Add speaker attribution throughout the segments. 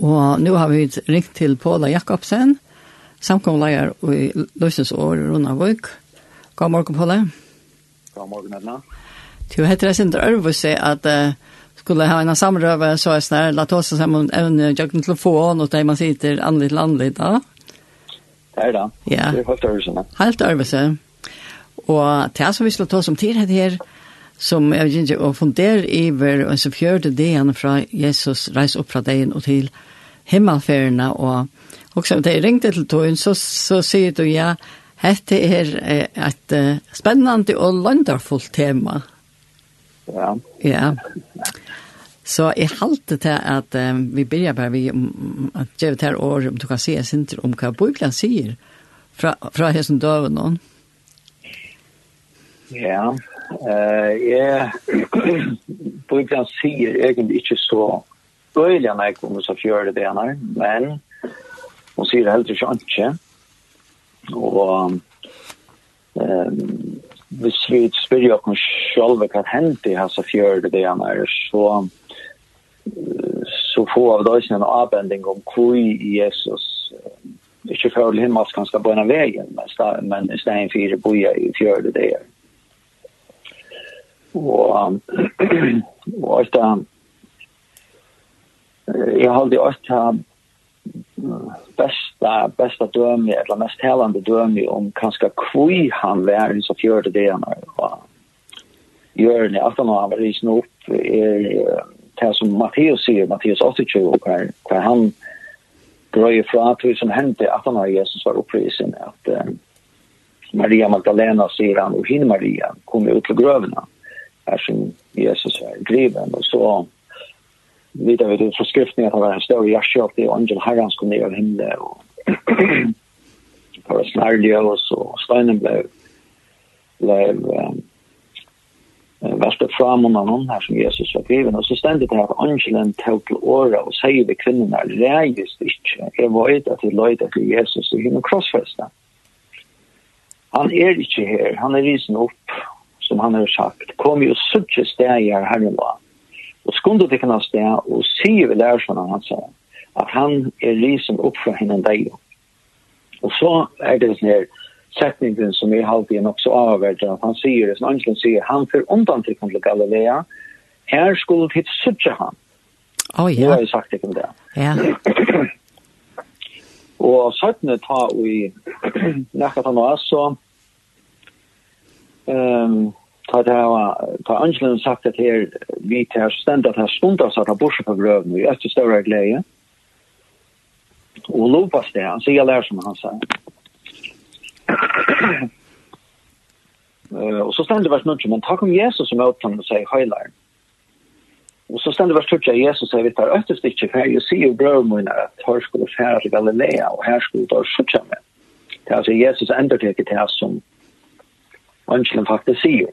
Speaker 1: Og nå har vi ringt til Paula Jakobsen, samkomleier i Løsens år i Rundavøk. God morgen, Paula.
Speaker 2: God morgen, Edna.
Speaker 1: Du heter det Sindre Ørvus at uh, skulle ha en samrøve, så er snær, la oss sammen evne jøkken telefon, og det man sitter anlitt landlitt da.
Speaker 2: Det er da.
Speaker 1: Ja.
Speaker 2: Det er helt Ørvus.
Speaker 1: Helt Ørvus. Og det som vi skulle ta som tid her, som jeg vet ikke, og fundere iver, og så fjørte det han fra Jesus reis opp fra deg og til himmelferdene, og også da jeg ringte til togen, så, så sier du ja, dette er et spennende og landerfullt tema.
Speaker 2: Ja.
Speaker 1: Ja. Så jeg halte til at um, vi begynner bare vi, um, at jeg vet her år, om du kan se sinter om hva Bibelen sier fra, fra hessen døven
Speaker 2: Ja, Eh, jeg på en gang sier egentlig ikke så øyelig enn jeg kommer til gjøre det ene, men hun sier helt ikke ikke. Og ehm hvis vi spør jo oss selv hva hendte her så fjørde det ene, så så få av da ikke en avbending om hvor Jesus ikke føler himmelsk han skal på en av veien, men i stedet for boja i fjørde det er og og at jeg haldi at besta besta dømi eller mest helande dømi om kanskje kvui han var så fjørte det han og Jørgen at han var risen opp er det som Matteus sier, Matteus 28, hver, hver han brøyer fra til som hendte at han har Jesus var opprisen, at Maria Magdalena sier han, og henne Maria kom ut til grøvene. Mm här som Jesus är driven. Och så vidare vid det förskriften att han var en stor hjärtkjöp i Angel Herrans kom ner av himlen. Och för snarliga och så steinen blev, blev um, värsta fram om någon här som Jesus var driven. Och så ständigt det här Angelen tog till åra och säger vi kvinnorna, reagist inte. Jag vet att det löjde till Jesus i himlen krossfästa. Han är inte här, han är risen upp som han har sagt, kom jo suttje stegar herren var. Og skundet det kan ha steg, og sier vi der sånn han sa, at han er lysen opp fra henne deg. Og så er det sånn her setningen som er alltid er nok så avverdt, at han sier, som Angelen sier, han fyr undan til kom til Galilea, her skulle hit suttje han.
Speaker 1: Å oh, ja.
Speaker 2: Det har jeg sagt ikke om det.
Speaker 1: Ja.
Speaker 2: og søttene tar vi nekket han også, så Um, ta det här ta Angelen sagt att här vi tar ständigt här stundas att borsa på gröven vi är till större glädje och lopas det han säger lär som han säger Uh, och så ständer vers 9, men tack om Jesus som åt honom och säger heilar. Och så ständer vers 12, Jesus säger vi tar efter sticket, för jag ser ju brödmunnar att här skulle färra till Galilea och här skulle ta skjutsa med. Det är alltså Jesus ändå till det här som Angelen faktiskt säger.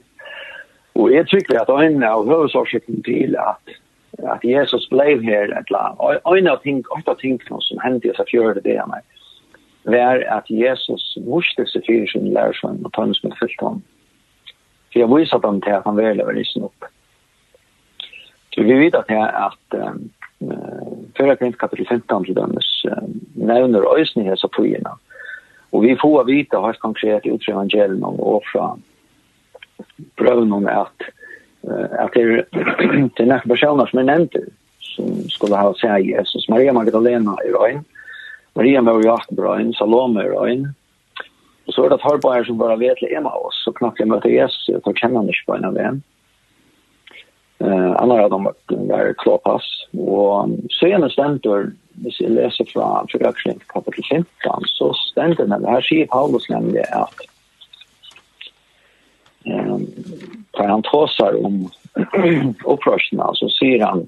Speaker 2: Og jeg tykker at en av høvesårsikken til at, at Jesus ble her et eller annet, en av ting, av ting som hendte i seg fjørte det av meg, var at Jesus vurste seg fyrir sin lærersvann og tønnes med fyllt ham. For jeg viser dem til at han vil være lysen opp. Så vi vet at, at um, Førre Korint kapitel 15 til dømes um, nevner øysen i hese togene. Og vi får vite helt konkret ut fra evangeliet og fra prøven om at at det er til nekka personer som er nevnt som skulle ha seg Jesus. Maria Magdalena i røyn, Maria var i røyn, Salome i røyn, og så er det et hardbærer som bare vet til av oss, så knappt jeg møter Jesus, jeg tar kjenne han ikke på en av en. Uh, Anna av dem var klåpass, og så er senere stender, hvis jeg leser fra Frøksling kapitel 15, så stendt det, her sier Paulus nemlig at för han tåsar om upprörelserna så säger han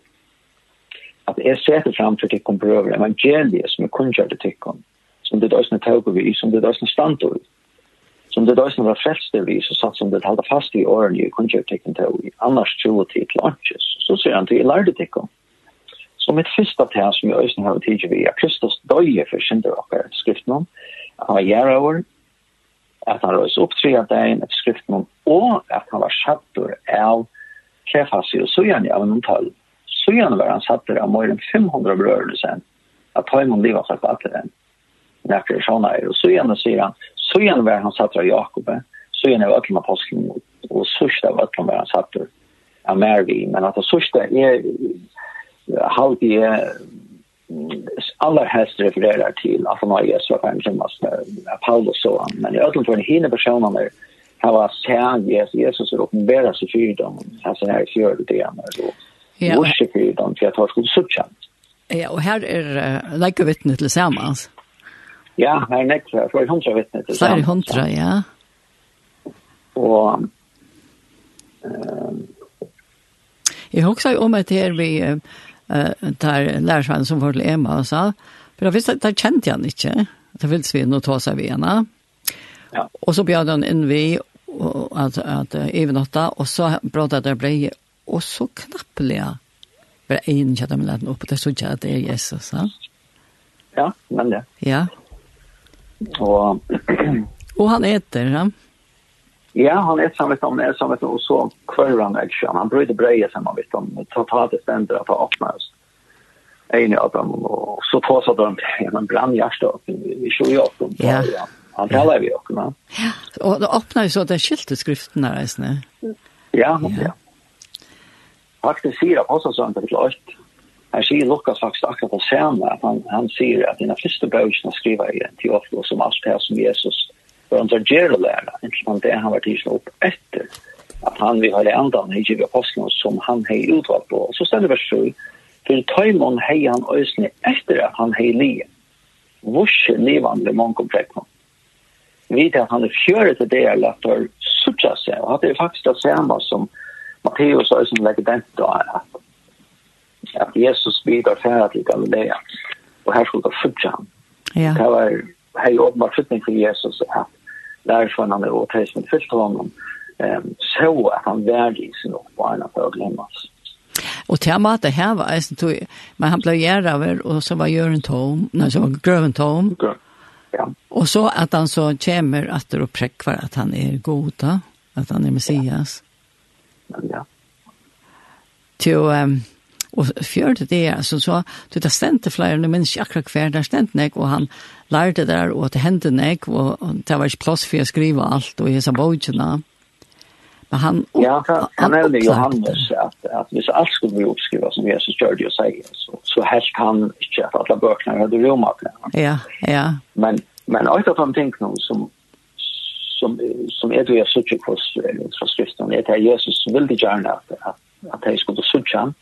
Speaker 2: att är sätter fram för tyckon bröver evangeliet som är kungjörde tyckon som det dösna tåg vi, som det dösna standor som det dösna var frälst vi så satt som det halda fast i åren i kungjörde tyckon tåg annars tror det till lunches. Så säger han till jag lärde tyckon Så mitt första tema som jag ösning har tid vi är Kristus döje för synder och skriften om. Han var jära år, att han rörs upp tre av dagen, att skriften om og at han var sattur av Kefasi og Sujan i Avnum 12. Sujan var han sattur av mer enn 500 berørelsen, at ta Taimon liva seg på atelen. Nekker sånn her. og Sujan sier han, Sujan var han sattur av Jakobe, Sujan er øtlen av påsken, og Sujan var øtlen var han sattur av Mervi, men at Sujan er halvt i alla helst refererar til at han har Jesu och Paulus og han. Men i ödlen for en hina personen är här var sen Jesus Jesus er uppenbara seg för dem. Alltså när jag gör det igjen, og Ja. Och så för dem för jag tar skulle så.
Speaker 1: Ja, og her er uh, lika vittne tillsammans.
Speaker 2: Ja, här är nästa för er hundra vittnet til
Speaker 1: sammen. Flere hundra, ja.
Speaker 2: Og... ehm
Speaker 1: jeg husker om at her vi Uh, tar lärsaren som var till Emma och sa för jag visste där kände jag inte. Det vill vi nog ta sig vid henne. Ja. Och så bjöd han in vi og at at even övernatta og så pratade det blev og så knappelig bara en chatta med den opp det så jag det er Jesus så
Speaker 2: Ja, men det.
Speaker 1: Ja.
Speaker 2: og
Speaker 1: og han eter han.
Speaker 2: Ja, han er samme som när som så kvar han action. Han bröt breie som han visste om potatis ständer att ha oss En av dem og så tar så där en brann så i 28 Ja. Han talar vi också.
Speaker 1: Ja. Och det öppnar ju så det där skyltskriften där resten.
Speaker 2: Ja, ja. Faktiskt säger jag också sånt där klart. Han säger Lukas faktiskt akkurat det samma. Han, han säger att dina första böckerna skriver igen till Oslo som allt det här som Jesus för att var lära, inte som det han var tidsen upp efter. Att han vill ha det enda han giv apostlarna som han har utvalt på. Och så ställer vers 7. För tajmon hej han ösne efter att han hej livet. Vurs levande mångkomplektman vet att han är fjärde till det eller att han suttar sig. Och det är faktiskt det samma som Matteus har som lägger den då. Att Jesus bidrar färre till Galilea. Och här skulle det suttar han.
Speaker 1: Ja.
Speaker 2: Det var här ju åpenbart för Jesus att lärsvarna och återhetsmen fyllt honom så att han värde i sin uppvarna för att glömmas. Och
Speaker 1: till att det här var, men han blev gärd över och så var Göran Tom, nej så var Gröven Tom.
Speaker 2: Gröven ja.
Speaker 1: Och så att han så kommer att det uppräckvar att han är goda, att han är Messias.
Speaker 2: Ja. ja.
Speaker 1: Till um, och fjärde det det, alltså så du tar stände flyr nu men chakra kvar där stände nek och han lærte där och det hendte nek och, og det var ikke plass för å skrive allt och jeg sa bojena. Men han,
Speaker 2: ja, han, han nämnde Johannes att, att hvis allt skulle bli uppskrivet som Jesus gjorde och säger så, så helst han inte att alla böckerna hade romat.
Speaker 1: Ja, ja.
Speaker 2: Men, men ett han de tänkna som som som är det jag söker på från skriften är att Jesus vill det gärna att att, att skulle söka han.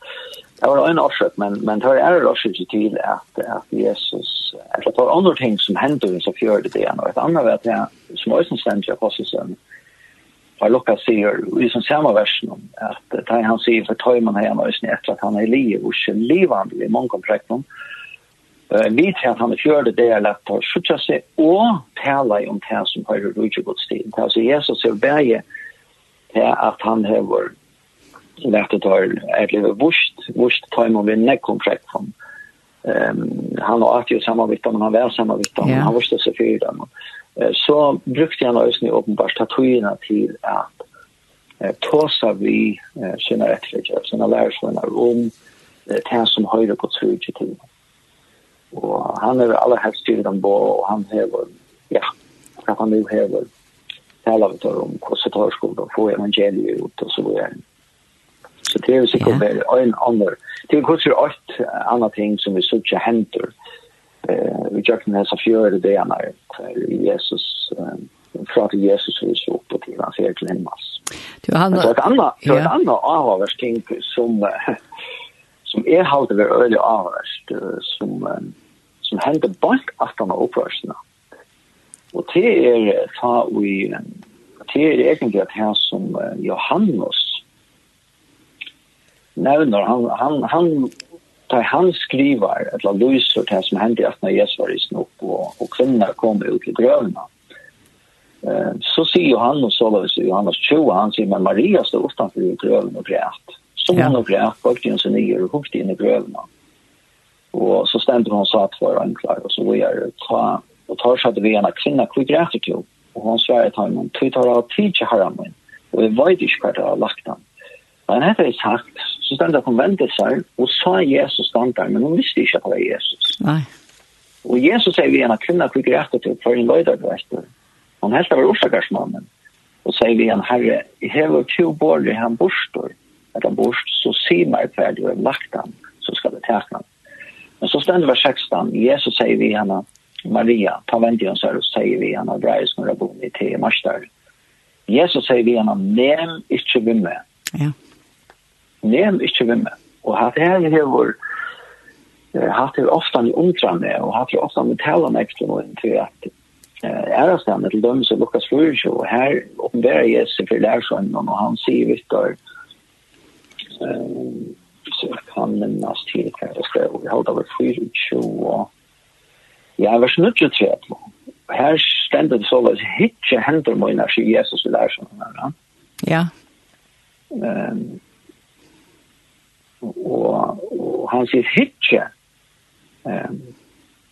Speaker 2: Det var en orsak men men det är en orsak till att att Jesus att det var andra ting som hände så fjärde det ena och ett annat vet jag som också stämmer på sig har Lukas sier i som samme versen at det han sier for tøyman her hjemme i etter at han er liv og ikke livande i mange komplekter uh, vi tror at han er fjørde det er lett å skjutja seg og tala om det som har høyre rujtje godstid det er altså Jesus er bæge til at han har lett å ta et liv vurst vurst tøyman vi nek komplekter um, han har alltid samarbeidt om han var samarbeidt yeah. han vust seg fyrir dem og så brukte han øyne åpenbart tatuina til at eh, tåsa vi eh, sina rettfrigjør, sina lærersvenner om det som høyre på trudje til. Og han er aller helst styrt om bo, og han hever, ja, hva han nu hever, tala vi tar om hvordan tar skolen, få evangeliet ut og så videre. Så det er sikkert yeah. en annen, det er kanskje alt annet ting som vi sikkert henter, eh vi jag kunde så fjör det där när Jesus från till Jesus vi så på till hans egen hemmas. Du han så ett annat så ett annat avvärsting som som är halt över öle avvärst som som hände bak att han upprörsen. Och det är ta vi det är egentligen att här som Johannes Nei, han, han, han tar han skriver, eller lyser til som hendte at når Jesus var i snopp, og, og kvinner kom ut til grøvene. Eh, så sier Johannes, så løs Johannes 20, han sier, men Maria stod utenfor i grøvene og græt. Så ja. hun og græt, bort hun sin nye og hukte inn i grøvene. Og så stemte hun satt for anklar, og så var jeg ta, og tar seg til vi en kvinne, hvor græter du? Og hun sverre til henne, tog tar av tid til herren min, og jeg vet ikke hva det har lagt ham. Men dette er sagt, så stendte hun ventet seg og sa Jesus stand der, men hun visste ikke at det var Jesus.
Speaker 1: Nei.
Speaker 2: Og Jesus sier vi en av kvinner kvikker etter til for en løyder du etter. Han helst var orsakarsmannen. Og sier vi en herre, i hever to bårde han borstår, at han borst, så si meg ferdig og lagt han, så skal det teke han. Men så stendte vers 16, Jesus sier vi henne, Maria, ta vent igjen her, og sier vi henne, breis når jeg bor i te i. Jesus sier vi henne, nem ikke vi med.
Speaker 1: Ja
Speaker 2: nem ikkje med. Og hatt her hevur hatt her ofta i undrande, og hatt her ofta i talan ekstra noen til at ærastandet til dømes og Lukas Flurich, og her oppenberer Jesus for lærsønnen, og han sier Viktor, så kan minnas til hva det skrev, og vi holdt over 24, og ja, vers 23, og her stendet så løs, hittje hender mine, sier Jesus for lærsønnen,
Speaker 1: ja. Ja.
Speaker 2: Um, og, og han sier hitje um,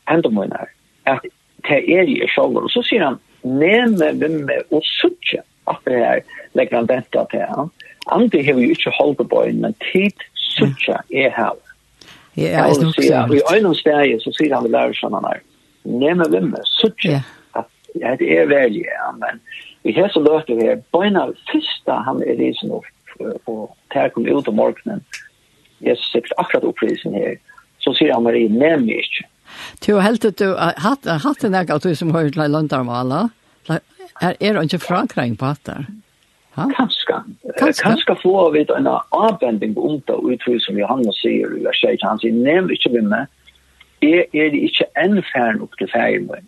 Speaker 2: hendomøyner at det er i sjåler og så sier han neme vimme og suttje at det er legger han dette til han andre har jo ikke holdt på en men tid suttje er her
Speaker 1: Ja, jeg er nok
Speaker 2: sånn. I øynens steg så sier han vi lærer sånn han er. Neme vimme, suttje. At det er veldig, ja, men vi har så lørt det her. Bøyna, første han er i opp og ter kom ut om morgenen Jesus sikkert akkurat opprisen her, så sier han Marie, nemlig ikke.
Speaker 1: Du har helt du hatt hatt en dag du som har til Landarmala. Er er ikke frankring på hatter?
Speaker 2: Ha?
Speaker 1: Kanskje.
Speaker 2: Kanskje få vi en avbending om det utryd som Johannes sier, eller sier han sier, nemlig ikke vi med, er, er det ikke en færen opp til færen min.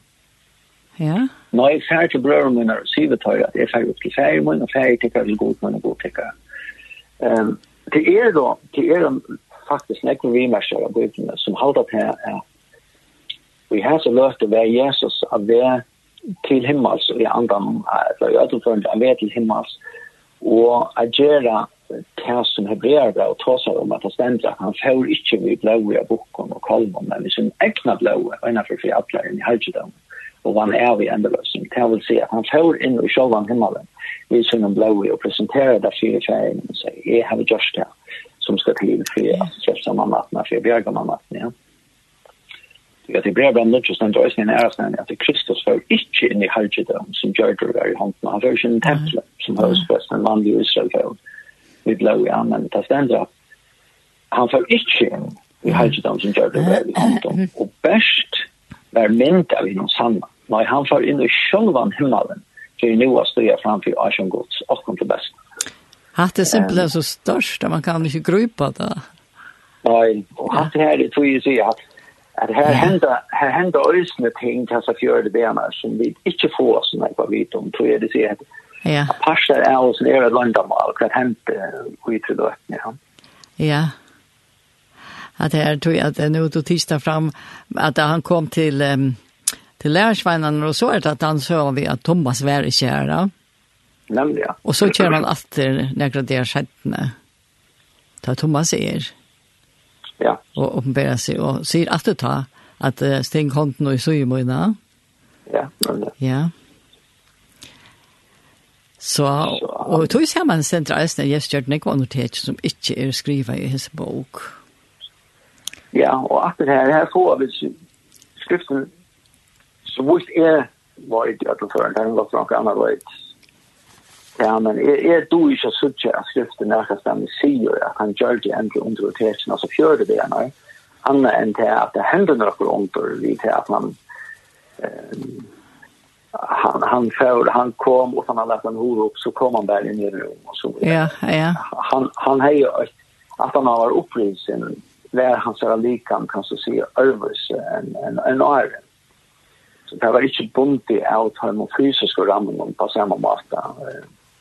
Speaker 1: Ja.
Speaker 2: Nei, færen til brøren min og sier er syvetøy at jeg færen opp til færen min, og færen tikkere til god min og god tikkere. Um, det er da, det er faktisk nekken vimerser av bøkene som halda til at vi har så lørt å være Jesus av det til himmels, i andan, eller i ødelførende, av det til himmels, og agera det som hebreer det og tåser om at det stender at han får ikke vi blåi av bukken og kolmen, men vi som egna og innenfor fri atlæren i hergedom, og han er vi endeløsning. Det vil si at han får inn i sjåvan himmelen, vi som en blå och presenterar där fyra tjejerna och säger, jag har gjort det som ska till för att träffa mamma att när jag bjärgar mamma ja. Jag tycker det är bra att just den dörsen är sen att Kristus var inte in i halvdom som Jörger var i handen. Han var ju en tempel som hölls fast en manlig Israel för vi blå i annan. Det ständer att han var inte in i halvdom som Jörger var i handen. Och bäst var mynd av inom sanna. Nej, han var in i självan himmelen det är nu att stå framför Asian Gods och kom till bäst.
Speaker 1: Hatt är simpelt så störst att man kan inte grupa det.
Speaker 2: Nej, och hatt det här tror jag säger att att här händer här händer ösna ting till så för det där som vi inte får oss när vad vet om tror jag det säger.
Speaker 1: Ja.
Speaker 2: Pastor är oss nere i London och vad händer vi tror då. Ja.
Speaker 1: Ja att det är tror jag att nu då tisdag fram att han kom till um, til lärsvännerna og så er det at han så vi at Thomas var i kjæra.
Speaker 2: Nemlig, Ja.
Speaker 1: Og så kjører man alltid nekker det er skjettene. Ta Thomas är.
Speaker 2: Ja.
Speaker 1: Og uppenbära seg, og sier att du tar att uh, stäng konten og i symöjna.
Speaker 2: Ja, nemlig.
Speaker 1: Ja. Så, og tog ser man sentra eisne gjestgjørt nekva notet som ikke er skriva i hans bok.
Speaker 2: Ja, og at det her, her får vi skriften så visst er varit det öppelfören, det var för något annat varit. Ja, men er, er du ikke så att skriften är att han säger han gjør det endelig under rotation, det det benar, annat än til at det hender något under, vi til att man eh, han han för han kom och han hade en hor opp, så kom han där in i rum och så.
Speaker 1: Ja, ja.
Speaker 2: Han han hej att han har upprisen där han så likan kan så se över en en en iron Så det var ikke bunt i av de fysiske rammene på samme måte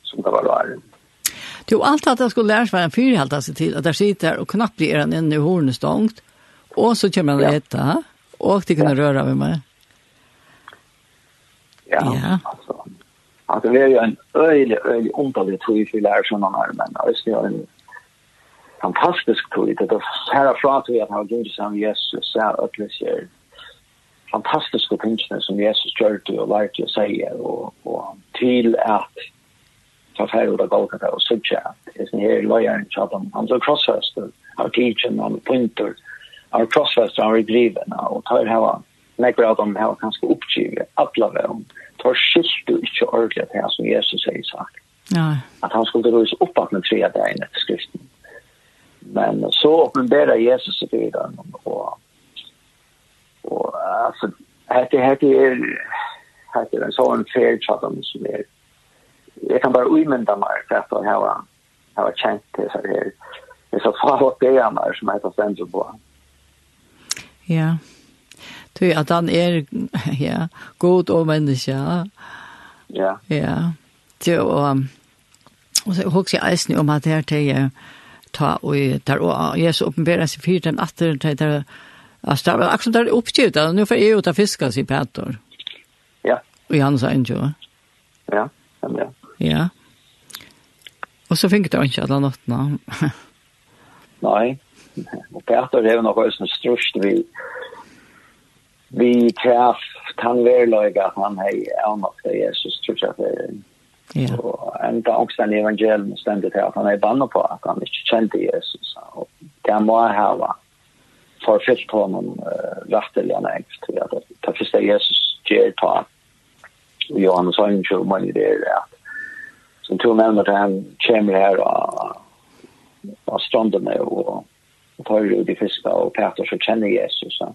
Speaker 2: som det var rare.
Speaker 1: Jo, alt at jeg skulle lære seg en fyr seg til, at jeg sitter og knappt blir han inn i hornet stångt, og så kommer han
Speaker 2: ja.
Speaker 1: etter, og de kunne
Speaker 2: ja.
Speaker 1: røre ved meg.
Speaker 2: Ja,
Speaker 1: ja.
Speaker 2: altså. At det er jo en øyelig, øyelig underlig tog for lærer sånne her, men det var en fantastisk tog. Det var herfra til at han var gudelig sammen Jesus, så at det sier fantastiska tingene som Jesus gjør det og lærte å si og, og til at ta ferd ut av Golgata och Sudja. Det är en hel lojaren till dem. Han tar krossfester, har tidsen, han punter, har krossfester, han har driven och tar hela nekker av dem her kanskje oppgivet alle veien. Tar skilt du ikke ordentlig til som Jesus sier sagt.
Speaker 1: Ja.
Speaker 2: At han skulle røys opp at med tre dagen etter skriften. Men så åpenberer Jesus i byrden. det här det är heter en sån fair som är jag kan bara umynda mig för att jag har har känt det så här det är så farligt det är mer som heter sen på
Speaker 1: ja Du, at han er ja, god og menneske.
Speaker 2: Ja.
Speaker 1: Ja. Du og og så hugsi eisen om at det her til ta og der, og Jesus åpenberer seg fyrt den atter til Alltså det var också där uppskjutet. Nu får jag ut och fiska sig Petter.
Speaker 2: Ja.
Speaker 1: Och han sa inte, va?
Speaker 2: Ja, ja.
Speaker 1: Ja. Och så fick det inte alla
Speaker 2: natten. Nej. Och Petter är nog också strust vi vi träff han verlöjga att han hej annat det Jesus tror jag det
Speaker 1: Ja.
Speaker 2: Och ända också den evangelium ständigt här att han är banna på att han inte kände Jesus. Och det må jag ha tar fyllt honom uh, rätteliga nägst. Ja, det første Jesus ger ta i Johannes Angel man i det er at som to nevner til han kommer här og av stranden og, og tar ut i fiska og Peter så kjenner Jesus. Ja.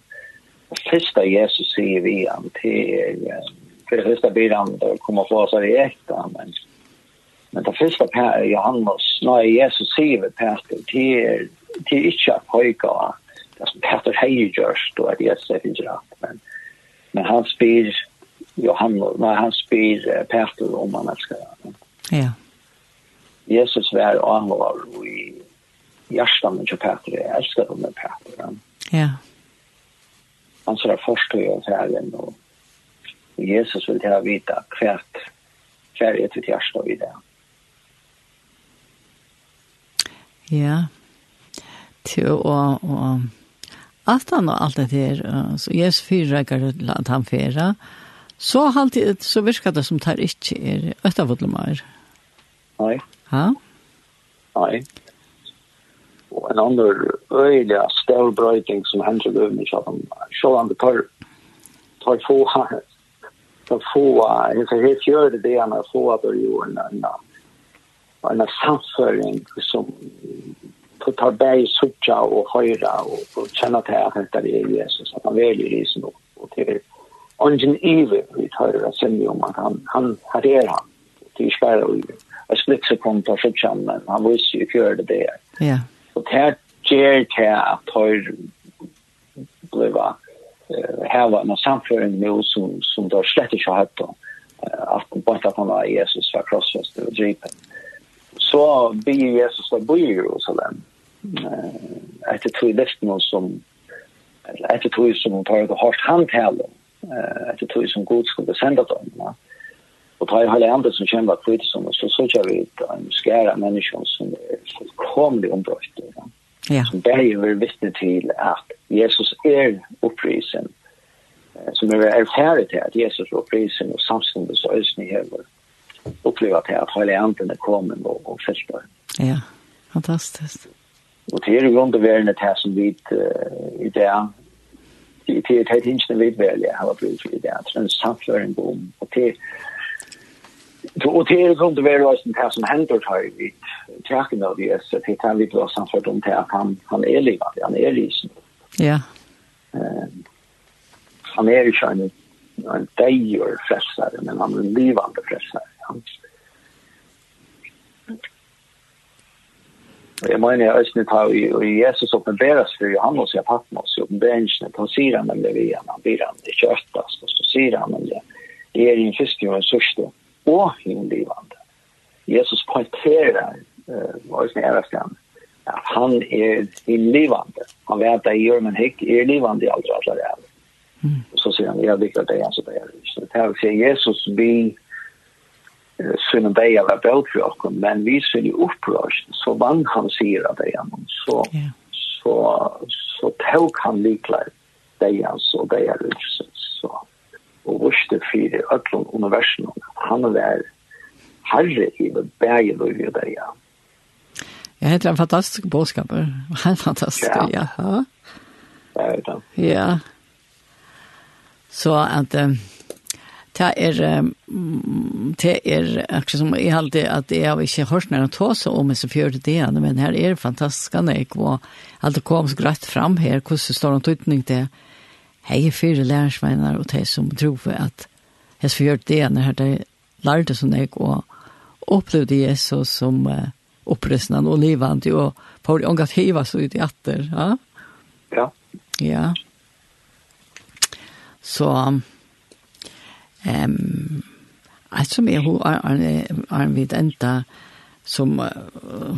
Speaker 2: Og første Jesus sier vi han til till för det första blir han då kommer få sig i äkta men men det första Johannes när Jesus säger Peter till till inte att pojka alltså Peter Heijers då är det så finns det men men han spyr Johan när han spyr Peter om man ska
Speaker 1: ja.
Speaker 2: Jesus var och han var i hjärtan med Peter. Jag älskar dem med Peter.
Speaker 1: Ja.
Speaker 2: han så förstår jag så här och Jesus vill ta vita kvärt kärlek till hjärta vid det.
Speaker 1: Ja. Til å, å att han och allt det där så Jesus fyra går att han fyrra. så halt så virkar det som tar inte är östavudlmar.
Speaker 2: Nej.
Speaker 1: Ja.
Speaker 2: Nej. Och en annan öliga stor som händer över mig så han så han tar tar få tar få så helt gör det det han har får att göra en en en samföring som du tar bäg sucha och höra och, och känna till att det är Jesus att han väljer Jesus och, och till ungen evil vi tar det sen om man han han har det han till spärra och jag snitt så kom på sucha men han visste ju gör det där
Speaker 1: ja.
Speaker 2: Och här ger det att tar bliva här var en samföring med som som då slett inte har haft då att bara att han har Jesus för krossfäst och dripen så blir Jesus av bo i Jerusalem etter tog nesten noe som etter tog som tar det hardt handtale etter tog som god skulle sende dem ja. og tar hele andre som kjenner hva kvitt som så så kör vi en skære mennesker som er fullkomlig ombrøtt ja.
Speaker 1: Ja.
Speaker 2: som bare vil visste til at Jesus er opprisen som er erfæret til at Jesus er opprisen og samtidig så øsne hever opplever til at hele andre kommer og, og fylter
Speaker 1: ja, fantastisk
Speaker 2: Og til er grunn til verden at her som vi i det, til er helt hinsen vi vel jeg har brug i det til en samføring om, og til Og til er grunn til verden være også det som hender tar vi tjekken av det, så til er litt også samført om til at han, han er livet, han er lysen.
Speaker 1: Ja.
Speaker 2: han er ikke en, en deier frelsere, men han er en livande frelsere. Han er Jeg mener jeg østene tar i Jesus oppenberes for Johannes i Patmos, i oppenberingen, han sier han nemlig vi igjen, han blir han ikke øktas, og så sier han nemlig, det er en fisk og en sørste, og en livande. Jesus pointerer, og østene er østene, at han er i livande. Han vet at jeg gjør, men hikk er livande i aldri alle det. Så sier han, jeg liker det, så det er det. Så Det er å si, Jesus blir synen dig for oss, men vi ser jo opprørst, så vann han sier av dig honom, så,
Speaker 1: yeah.
Speaker 2: så, så tog han liklar dig så det er är så og vurste fire øtlån universum, han er herre i det bæge och i dig Ja,
Speaker 1: det er en fantastisk bådskap. en fantastisk, ja. ja.
Speaker 2: Ja, Ja.
Speaker 1: Ja. Så at, Um, det er, det er, akkurat som jeg halte at jeg har ikke hørt når jeg tog så om jeg så fjørte det igjen, men her er det fantastisk, jeg, og alt det kom så greit fram her, hvordan står det utning til, hei er fire lærersvenner, og de som tror for at jeg så fjørte det igjen, her det lærte som jeg, og opplevde Jesus som uh, opprøsnen og livende, og på det omgatt hiva så ut i atter, ja?
Speaker 2: Ja.
Speaker 1: Ja. Så, Ehm alltså som är hur är vid ända som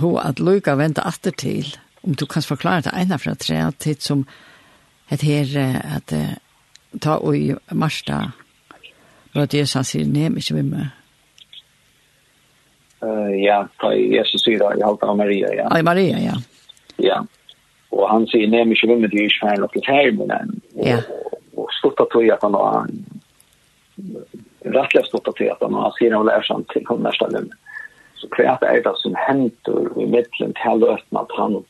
Speaker 1: hur att lucka vänta efter till om du kan förklara det ena för tre tid som ett här att ta och i marsta vad det är så sig nej men vi med
Speaker 2: Eh ja, ta Jesus syra i halta Maria ja.
Speaker 1: Ja, Maria ja.
Speaker 2: Ja. Och han säger nej men vi med det är ju färdigt och här men.
Speaker 1: Ja.
Speaker 2: Och stort att tro att han har rättliga stått att se att man ser och lär sig till på nästa lön. Så kvärt är det som händer i mitten till öppna att han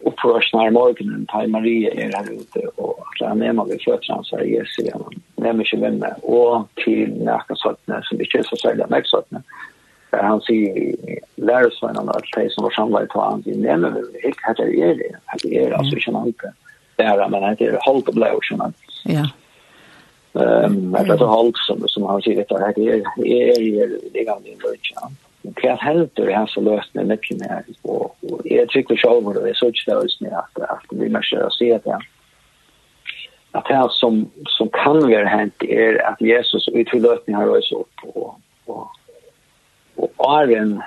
Speaker 2: upprörsnar morgonen tar Maria är här ute och att han är med vid fötterna så är Jesu igen. Nämmer sig vänner och till näkansvattnet som inte är så säljer näkansvattnet. Där han säger lärsvännerna att det som var samlade på han säger nämmer vi inte att det är det. Att det är alltså inte. Det är men det är hållt och blå.
Speaker 1: Ja.
Speaker 2: Ehm att det hålls som som har sett det här är är det gamla inversion. Kan det är så löst med mycket mer och jag tycker själv vad det är så det är att att vi måste se det. Att här som som kan vara hänt är att Jesus utförlösning har röjs upp och och och är en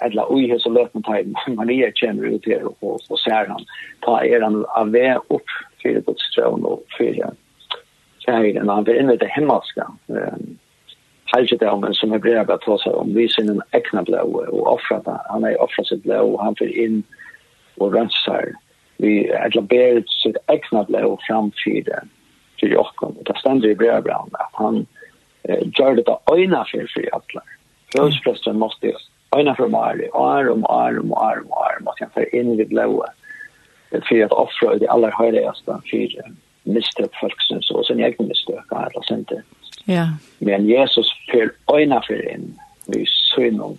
Speaker 2: alla oj hur så lätt man tar Maria känner ut det och och ser han ta er han av upp för Guds tron och för färgen han vill det himmelska. Halvdagen som är brev att ta sig om vi sin en äkna blå och offra det. han är offra sitt blå och han vill in och rensar vi alla ber sitt äkna blå framtiden till Jakob Det ständer i brödbrand att han eh, gör det att öjna för för alla Rösprästen måste öjna för Mari år om år om måste han för in vid blå för att offra det allra höjligaste fyren mistök folksens och sen jag mistök alla sent.
Speaker 1: Ja.
Speaker 2: Men Jesus för öjna för en vi synom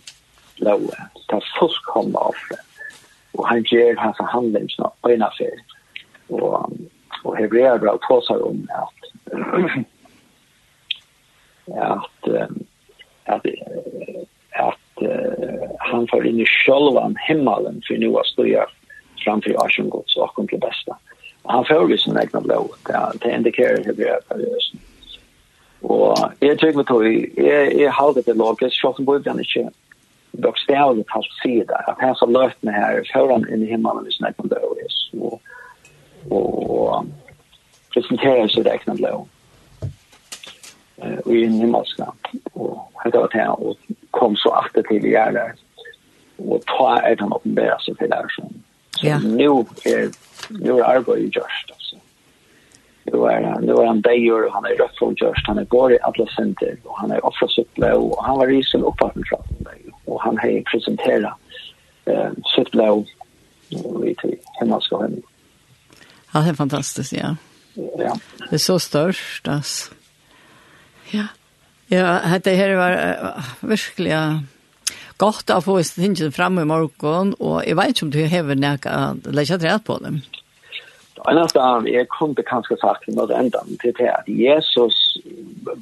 Speaker 2: låga. Ta fullkomna offre. Och han ger hans handling så öjna för. Och, och hebreer bra påsar om att att att att han får in i självan himmelen för nu att stå framför Ashen Arsengårds och kom till bästa. Mm han får vi sin egna blå. Det indikerar hur det är seriöst. Og jeg tror vi tog, jeg, jeg halde det logisk, selv burde han ikke bokstavlig talt sier det, at han så løft med her, før han inn i himmelen hvis han ikke blå er, og, og presenterer seg det ikke blå, og i en himmelska. og han gav til han, og kom så alltid til i hjertet, og ta er han åpenbæra seg til her, så
Speaker 1: ja.
Speaker 2: nu er det var arbeid i Gjørst, altså. Det var, det var en degjør, han är rødt från Gjørst, han är går i alla center, och han är offrat sitt offrasuttle, och han var risen oppvarten fra den och han har presenterat eh, sitt og vi til henne hem.
Speaker 1: Ja, det är fantastiskt, ja.
Speaker 2: Ja.
Speaker 1: Det är så störst, alltså. Ja. Ja, det här var uh, verkligen gott att få oss fram i morgon, och jag vet inte om du har nek å legge rett på dem.
Speaker 2: Ja annars där är kunde kanske sagt i något til till det att Jesus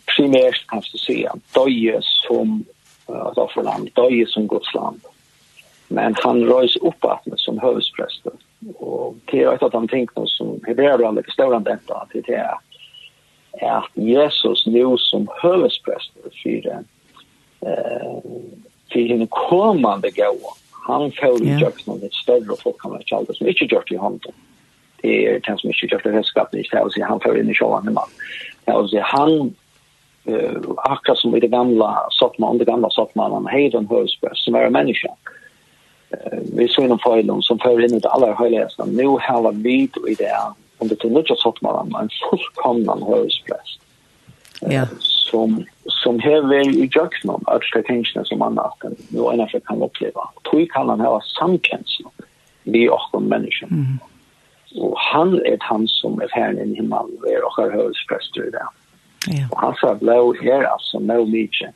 Speaker 2: primärt kan du at døye som uh, offerland, døye som Guds land. Men han röjs upp att som hövdspräst och det är att han tänkte som hebreerbrandet større enn detta til det är at Jesus nu som hövdspräst för det eh för den kommande gåa han får ju yeah. just något större folk kan man kalla som ikke inte gjort i honom det är kanske mycket jag för högskap ni ska se han för in i showen man. Ja och så han uh, akkurat som i det gamla Sotman, det gamla Sotman han Hayden Hurstbus som är en människa. uh, vi såg en foilon som för in i det allra högsta. Nu har vi i det om det till något Sotman en fullkomnan Hurstbus.
Speaker 1: Ja.
Speaker 2: Som som hever i jöknum att det tänker som man har att nu en kan uppleva. Tror kan han ha samkänsla vi och människan. Mm. Og han er han som er herren i himmelen, og er også høvesprester i det. Ja. Og han sa, blå her, altså, nå mykje,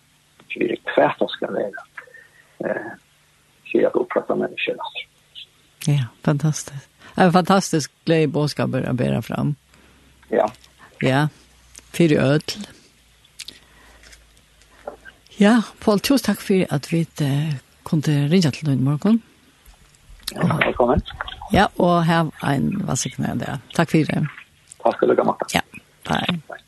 Speaker 2: for det kvært skal være, eh, for at opprette mennesker.
Speaker 1: Ja, fantastisk. Det er fantastisk glede bådskaper å bære fram.
Speaker 2: Ja.
Speaker 1: Ja, for ødel. Ja, Paul, tusen takk for at vi uh, kunne ringe til noen morgen.
Speaker 2: Ja, velkommen.
Speaker 1: Ja. Ja, og her er en vasseknær der. Takk for det.
Speaker 2: Takk skal du ha,
Speaker 1: Ja, bye. bye.